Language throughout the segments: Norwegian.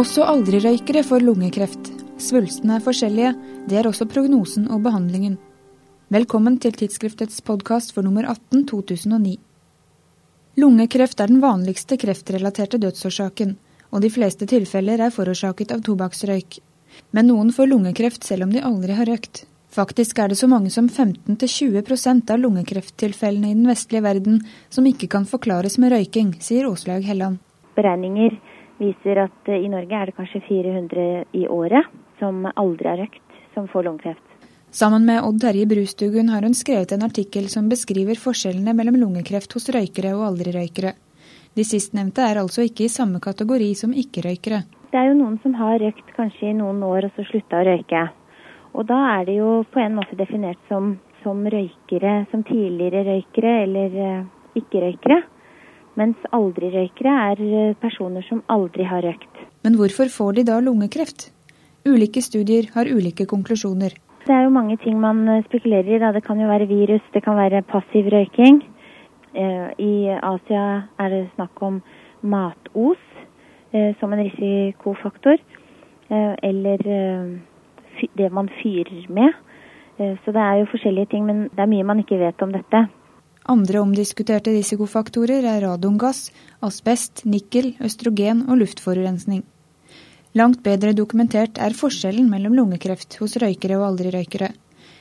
Også aldri-røykere får lungekreft. Svulstene er forskjellige, det er også prognosen og behandlingen. Velkommen til tidsskriftets podkast for nummer 18 2009. Lungekreft er den vanligste kreftrelaterte dødsårsaken, og de fleste tilfeller er forårsaket av tobakksrøyk. Men noen får lungekreft selv om de aldri har røykt. Faktisk er det så mange som 15-20% av lungekrefttilfellene i den vestlige verden som ikke kan forklares med røyking, sier Åslaug Helland. Beregninger viser at eh, i Norge er det kanskje 400 i året som aldri har røykt, som får lungekreft. Sammen med Odd Terje Brustugun har hun skrevet en artikkel som beskriver forskjellene mellom lungekreft hos røykere og aldri-røykere. De sistnevnte er altså ikke i samme kategori som ikke-røykere. Det er jo noen som har røykt kanskje i noen år og så slutta å røyke. Og da er det jo på en måte definert som, som røykere, som tidligere røykere eller uh, ikke-røykere. Mens aldri-røykere er uh, personer som aldri har røykt. Men hvorfor får de da lungekreft? Ulike studier har ulike konklusjoner. Det er jo mange ting man eh, spekulerer i. Da. Det kan jo være virus, det kan være passiv røyking. I Asia er det snakk om matos som en risikofaktor. Eller det man fyrer med. Eh, så det er jo forskjellige ting, men det er mye man ikke vet om dette. Andre omdiskuterte risikofaktorer er radongass, asbest, nikkel, østrogen og luftforurensning. Langt bedre dokumentert er forskjellen mellom lungekreft hos røykere og aldri-røykere.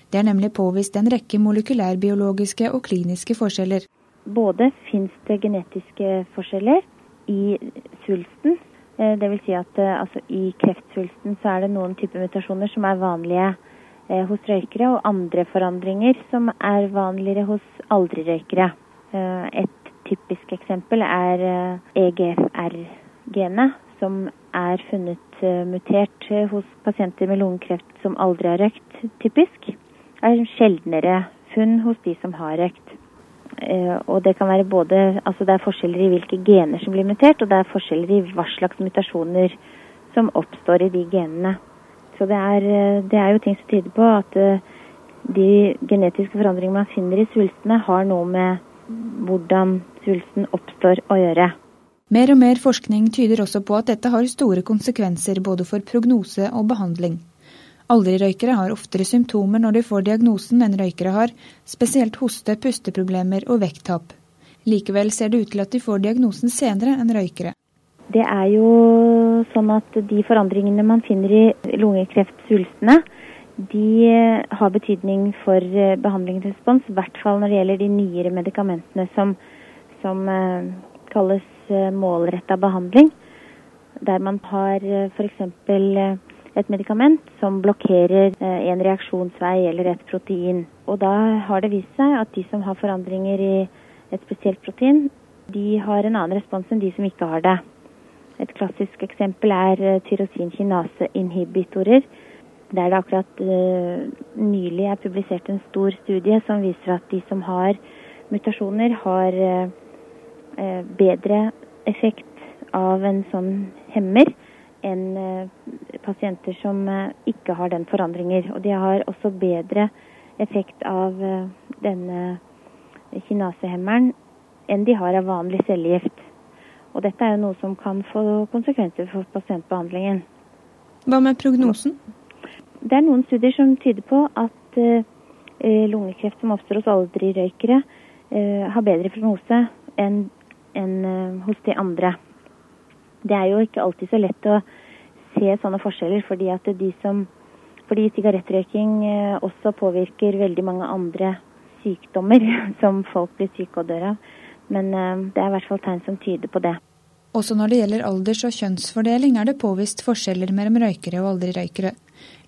Det er nemlig påvist en rekke molekylærbiologiske og kliniske forskjeller. Både fins det genetiske forskjeller i svulsten, Eh, Dvs. Si at eh, altså, i kreftsvulsten så er det noen typer mutasjoner som er vanlige hos røykere, og andre forandringer som er vanligere hos aldri-røykere. Et typisk eksempel er EGFR-genet, som er funnet mutert hos pasienter med lungekreft som aldri har røykt, typisk. Det er sjeldnere funn hos de som har røykt. Eh, og det kan være både Altså det er forskjeller i hvilke gener som blir mutert, og det er forskjeller i hva slags mutasjoner som oppstår i de genene. Så det er, eh, det er jo ting som tyder på at eh, de genetiske forandringene man finner i svulstene, har noe med hvordan svulsten oppstår å gjøre. Mer og mer forskning tyder også på at dette har store konsekvenser både for prognose og behandling. Aldri-røykere har oftere symptomer når de får diagnosen enn røykere har, spesielt hoste, pusteproblemer og vekttap. Likevel ser det ut til at de får diagnosen senere enn røykere. Det er jo sånn at de forandringene man finner i lungekreftsvulstene, de har betydning for behandlingsrespons, i hvert fall når det gjelder de nyere medikamentene som, som uh, kalles målretta behandling. Der man har f.eks. Et medikament som blokkerer eh, en reaksjonsvei eller et protein. Og da har det vist seg at de som har forandringer i et spesielt protein, de har en annen respons enn de som ikke har det. Et klassisk eksempel er eh, tyrosinkinase-inhibitorer. Der det akkurat uh, nylig er publisert en stor studie som viser at de som har mutasjoner, har uh, bedre effekt av en sånn hemmer enn eh, pasienter som eh, ikke har den forandringer. Og de har også bedre effekt av eh, denne kinasehemmeren enn de har av vanlig cellegift. Og dette er jo noe som kan få konsekvenser for pasientbehandlingen. Hva med prognosen? Det er noen studier som tyder på at uh, lungekreft som oppstår hos aldri-røykere, uh, har bedre prognose enn en, uh, hos de andre det er jo ikke alltid så lett å se sånne forskjeller, fordi at de som fordi sigarettrøyking eh, også påvirker veldig mange andre sykdommer som folk blir syke og dør av. Men eh, det er i hvert fall tegn som tyder på det. Også når det gjelder alders- og kjønnsfordeling er det påvist forskjeller mellom røykere og aldri-røykere.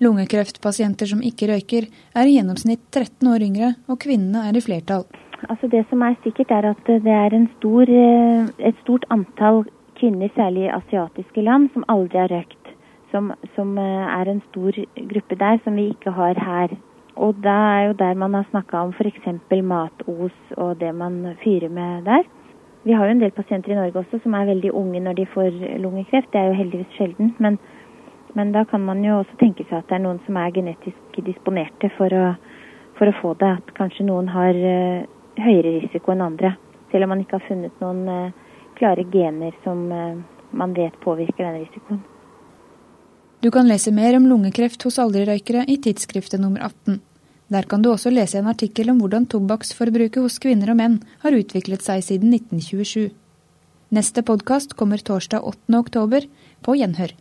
Lungekreftpasienter som ikke røyker, er i gjennomsnitt 13 år yngre, og kvinnene er i flertall. Altså Det som er sikkert, er at det er stor, eh, et stort antall kvinner, særlig i asiatiske land, som aldri har røykt. Som, som, eh, er en stor gruppe der som vi ikke har her. Og da er jo der man har snakka om f.eks. matos og det man fyrer med der. Vi har jo en del pasienter i Norge også som er veldig unge når de får lungekreft. Det er jo heldigvis sjelden. Men, men, da kan man jo også tenke seg at det er noen som er genetisk disponerte for å, for å få det. At kanskje noen har uh, høyere risiko enn andre. Selv om man ikke har funnet noen uh, klare gener som uh, man vet påvirker denne risikoen. Du kan lese mer om lungekreft hos aldrirøykere i tidsskriftet nummer 18. Der kan du også lese en artikkel om hvordan tobakksforbruket hos kvinner og menn har utviklet seg siden 1927. Neste podkast kommer torsdag 8. oktober. På gjenhør.